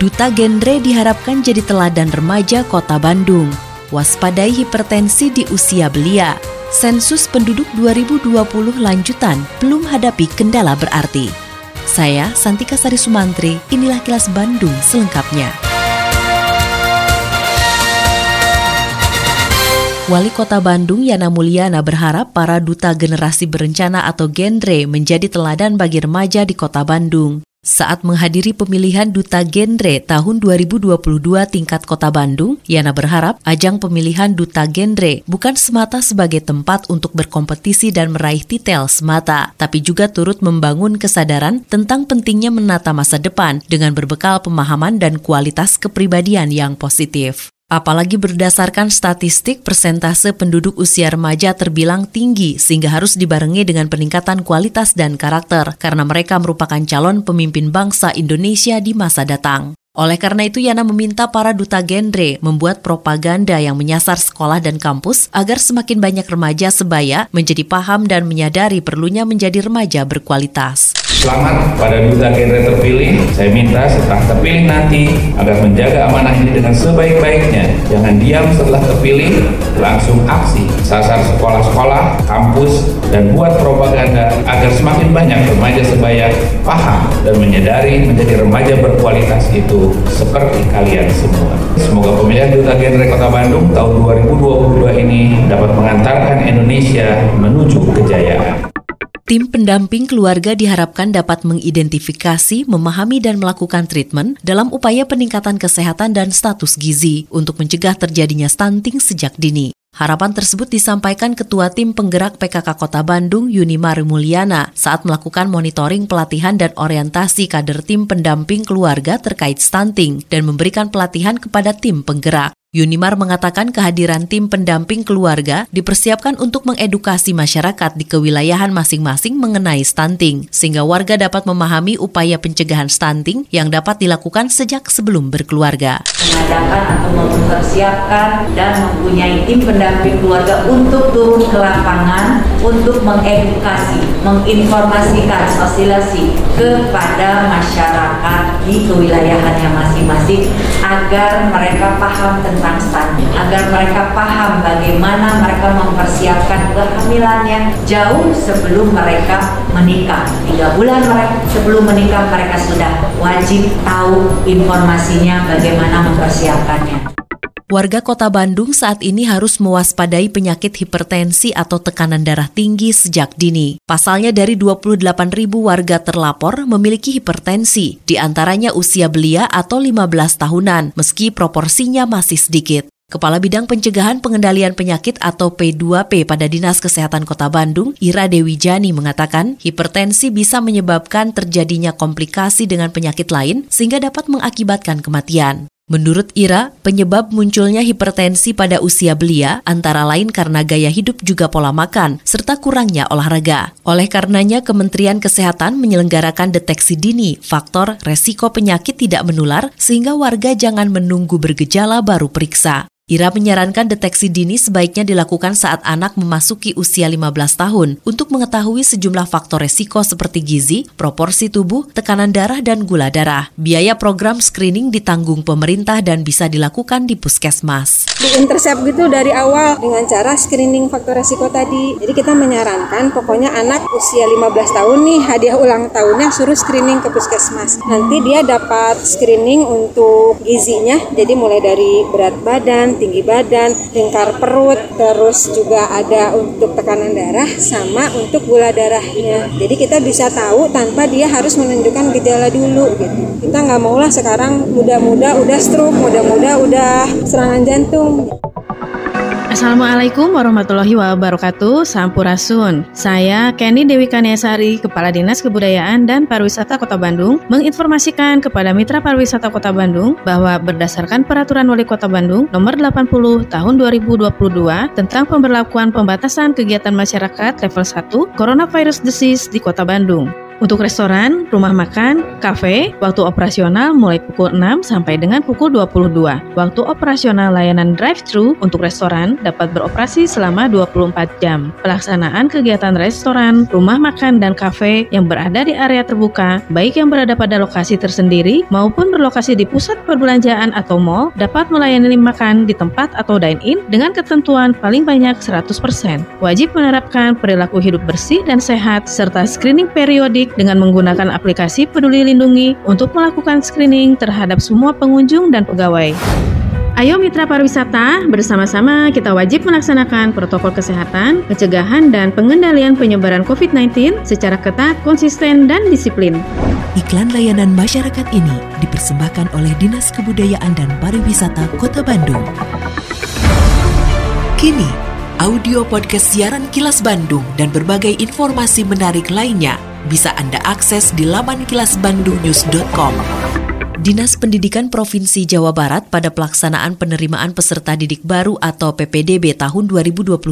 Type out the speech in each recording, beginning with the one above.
Duta Genre diharapkan jadi teladan remaja kota Bandung. Waspadai hipertensi di usia belia. Sensus penduduk 2020 lanjutan belum hadapi kendala berarti. Saya Santika Sari Sumantri, inilah kilas Bandung selengkapnya. Wali Kota Bandung Yana Mulyana berharap para duta generasi berencana atau genre menjadi teladan bagi remaja di Kota Bandung. Saat menghadiri pemilihan Duta Genre tahun 2022 tingkat Kota Bandung, Yana berharap ajang pemilihan Duta Genre bukan semata sebagai tempat untuk berkompetisi dan meraih titel semata, tapi juga turut membangun kesadaran tentang pentingnya menata masa depan dengan berbekal pemahaman dan kualitas kepribadian yang positif. Apalagi berdasarkan statistik persentase penduduk usia remaja terbilang tinggi sehingga harus dibarengi dengan peningkatan kualitas dan karakter karena mereka merupakan calon pemimpin bangsa Indonesia di masa datang. Oleh karena itu, Yana meminta para duta genre membuat propaganda yang menyasar sekolah dan kampus agar semakin banyak remaja sebaya menjadi paham dan menyadari perlunya menjadi remaja berkualitas. Selamat pada duta genre terpilih. Saya minta setelah terpilih nanti agar menjaga amanah ini dengan sebaik-baiknya. Jangan diam setelah terpilih, langsung aksi. Sasar sekolah-sekolah, kampus, dan buat propaganda agar semakin banyak remaja sebaya paham dan menyadari menjadi remaja berkualitas itu seperti kalian semua. Semoga pemilihan duta genre Kota Bandung tahun 2022 ini dapat mengantarkan Indonesia menuju kejayaan. Tim pendamping keluarga diharapkan dapat mengidentifikasi, memahami, dan melakukan treatment dalam upaya peningkatan kesehatan dan status gizi untuk mencegah terjadinya stunting sejak dini. Harapan tersebut disampaikan Ketua Tim Penggerak PKK Kota Bandung, Yunimar Mulyana, saat melakukan monitoring pelatihan dan orientasi kader tim pendamping keluarga terkait stunting dan memberikan pelatihan kepada tim penggerak. Yunimar mengatakan kehadiran tim pendamping keluarga dipersiapkan untuk mengedukasi masyarakat di kewilayahan masing-masing mengenai stunting, sehingga warga dapat memahami upaya pencegahan stunting yang dapat dilakukan sejak sebelum berkeluarga. Mengadakan atau mempersiapkan dan mempunyai tim pendamping keluarga untuk turun ke lapangan untuk mengedukasi, menginformasikan sosialisasi kepada masyarakat di kewilayahannya masing-masing agar mereka paham tentang stunting agar mereka paham bagaimana mereka mempersiapkan kehamilannya jauh sebelum mereka menikah. Tiga bulan mereka sebelum menikah mereka sudah wajib tahu informasinya bagaimana mempersiapkannya. Warga kota Bandung saat ini harus mewaspadai penyakit hipertensi atau tekanan darah tinggi sejak dini. Pasalnya dari 28 ribu warga terlapor memiliki hipertensi, di antaranya usia belia atau 15 tahunan, meski proporsinya masih sedikit. Kepala Bidang Pencegahan Pengendalian Penyakit atau P2P pada Dinas Kesehatan Kota Bandung, Ira Dewi Jani mengatakan, hipertensi bisa menyebabkan terjadinya komplikasi dengan penyakit lain sehingga dapat mengakibatkan kematian. Menurut Ira, penyebab munculnya hipertensi pada usia belia antara lain karena gaya hidup juga pola makan, serta kurangnya olahraga. Oleh karenanya, Kementerian Kesehatan menyelenggarakan deteksi dini faktor resiko penyakit tidak menular sehingga warga jangan menunggu bergejala baru periksa. Ira menyarankan deteksi dini sebaiknya dilakukan saat anak memasuki usia 15 tahun untuk mengetahui sejumlah faktor resiko seperti gizi, proporsi tubuh, tekanan darah, dan gula darah. Biaya program screening ditanggung pemerintah dan bisa dilakukan di puskesmas. Di intercept gitu dari awal dengan cara screening faktor resiko tadi. Jadi kita menyarankan pokoknya anak usia 15 tahun nih hadiah ulang tahunnya suruh screening ke puskesmas. Nanti dia dapat screening untuk gizinya, jadi mulai dari berat badan, tinggi badan, lingkar perut, terus juga ada untuk tekanan darah sama untuk gula darahnya. Jadi kita bisa tahu tanpa dia harus menunjukkan gejala dulu gitu. Kita nggak mau lah sekarang muda-muda udah stroke, muda-muda udah serangan jantung. Assalamualaikum warahmatullahi wabarakatuh. Sampurasun. Saya Kenny Dewi Kaniasari Kepala Dinas Kebudayaan dan Pariwisata Kota Bandung Menginformasikan kepada Mitra Pariwisata Kota Bandung Bahwa berdasarkan Peraturan Wali Kota Bandung Nomor 80 Tahun 2022 Tentang pemberlakuan pembatasan kegiatan masyarakat level 1 Coronavirus Disease di Kota Bandung untuk restoran, rumah makan, kafe, waktu operasional mulai pukul 6 sampai dengan pukul 22. Waktu operasional layanan drive-thru untuk restoran dapat beroperasi selama 24 jam. Pelaksanaan kegiatan restoran, rumah makan, dan kafe yang berada di area terbuka, baik yang berada pada lokasi tersendiri maupun berlokasi di pusat perbelanjaan atau mall, dapat melayani makan di tempat atau dine-in dengan ketentuan paling banyak 100%. Wajib menerapkan perilaku hidup bersih dan sehat serta screening periodik dengan menggunakan aplikasi Peduli Lindungi untuk melakukan screening terhadap semua pengunjung dan pegawai. Ayo mitra pariwisata, bersama-sama kita wajib melaksanakan protokol kesehatan, pencegahan dan pengendalian penyebaran COVID-19 secara ketat, konsisten, dan disiplin. Iklan layanan masyarakat ini dipersembahkan oleh Dinas Kebudayaan dan Pariwisata Kota Bandung. Kini, audio podcast siaran Kilas Bandung dan berbagai informasi menarik lainnya bisa Anda akses di laman kilasbandungnews.com. Dinas Pendidikan Provinsi Jawa Barat pada pelaksanaan penerimaan peserta didik baru atau PPDB tahun 2022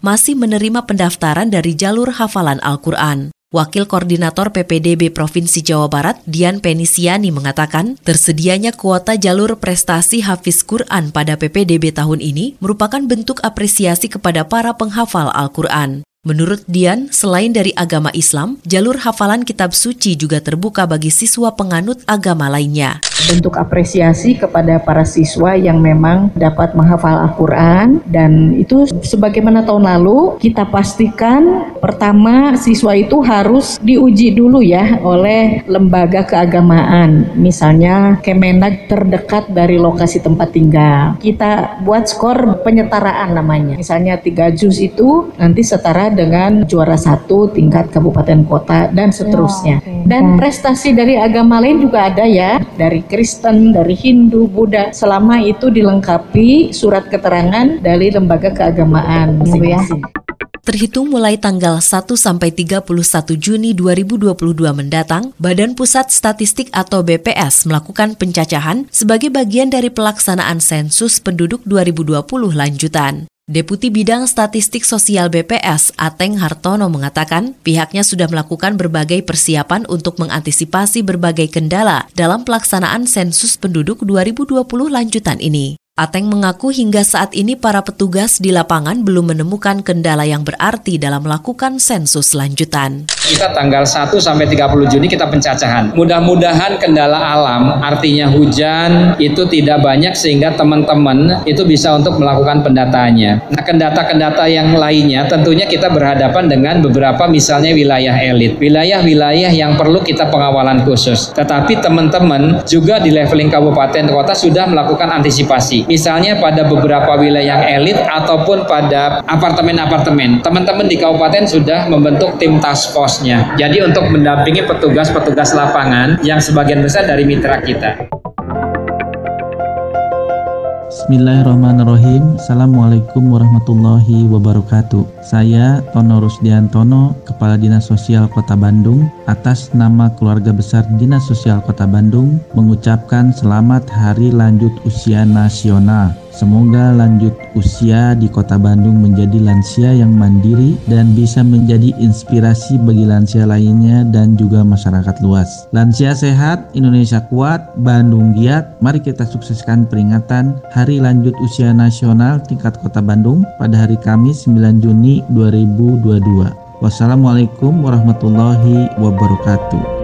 masih menerima pendaftaran dari jalur hafalan Al-Quran. Wakil Koordinator PPDB Provinsi Jawa Barat, Dian Penisiani mengatakan, tersedianya kuota jalur prestasi Hafiz Quran pada PPDB tahun ini merupakan bentuk apresiasi kepada para penghafal Al-Quran. Menurut Dian, selain dari agama Islam, jalur hafalan kitab suci juga terbuka bagi siswa penganut agama lainnya. Bentuk apresiasi kepada para siswa yang memang dapat menghafal Al-Quran dan itu sebagaimana tahun lalu kita pastikan pertama siswa itu harus diuji dulu ya oleh lembaga keagamaan misalnya Kemenak terdekat dari lokasi tempat tinggal. Kita buat skor penyetaraan namanya. Misalnya tiga juz itu nanti setara dengan juara satu tingkat kabupaten kota dan seterusnya. Oh, Dan prestasi dari agama lain juga ada ya, dari Kristen, dari Hindu, Buddha. Selama itu dilengkapi surat keterangan dari lembaga keagamaan masing-masing. Terhitung mulai tanggal 1 sampai 31 Juni 2022 mendatang, Badan Pusat Statistik atau BPS melakukan pencacahan sebagai bagian dari pelaksanaan sensus penduduk 2020 lanjutan. Deputi Bidang Statistik Sosial BPS, Ateng Hartono mengatakan pihaknya sudah melakukan berbagai persiapan untuk mengantisipasi berbagai kendala dalam pelaksanaan sensus penduduk 2020 lanjutan ini. Ateng mengaku hingga saat ini para petugas di lapangan belum menemukan kendala yang berarti dalam melakukan sensus lanjutan. Kita tanggal 1 sampai 30 Juni kita pencacahan. Mudah-mudahan kendala alam artinya hujan itu tidak banyak sehingga teman-teman itu bisa untuk melakukan pendataannya. Nah, kendata-kendata yang lainnya tentunya kita berhadapan dengan beberapa misalnya wilayah elit, wilayah-wilayah yang perlu kita pengawalan khusus. Tetapi teman-teman juga di leveling kabupaten kota sudah melakukan antisipasi misalnya pada beberapa wilayah elit ataupun pada apartemen-apartemen. Teman-teman di kabupaten sudah membentuk tim task force-nya. Jadi untuk mendampingi petugas-petugas lapangan yang sebagian besar dari mitra kita. Bismillahirrahmanirrahim. Assalamualaikum warahmatullahi wabarakatuh. Saya Tono Rusdiantono Kepala Dinas Sosial Kota Bandung Atas nama keluarga besar Dinas Sosial Kota Bandung Mengucapkan selamat hari lanjut usia nasional Semoga lanjut usia di Kota Bandung menjadi lansia yang mandiri dan bisa menjadi inspirasi bagi lansia lainnya dan juga masyarakat luas. Lansia sehat, Indonesia kuat, Bandung giat. Mari kita sukseskan peringatan Hari Lanjut Usia Nasional tingkat Kota Bandung pada hari Kamis 9 Juni 2022. Wassalamualaikum warahmatullahi wabarakatuh.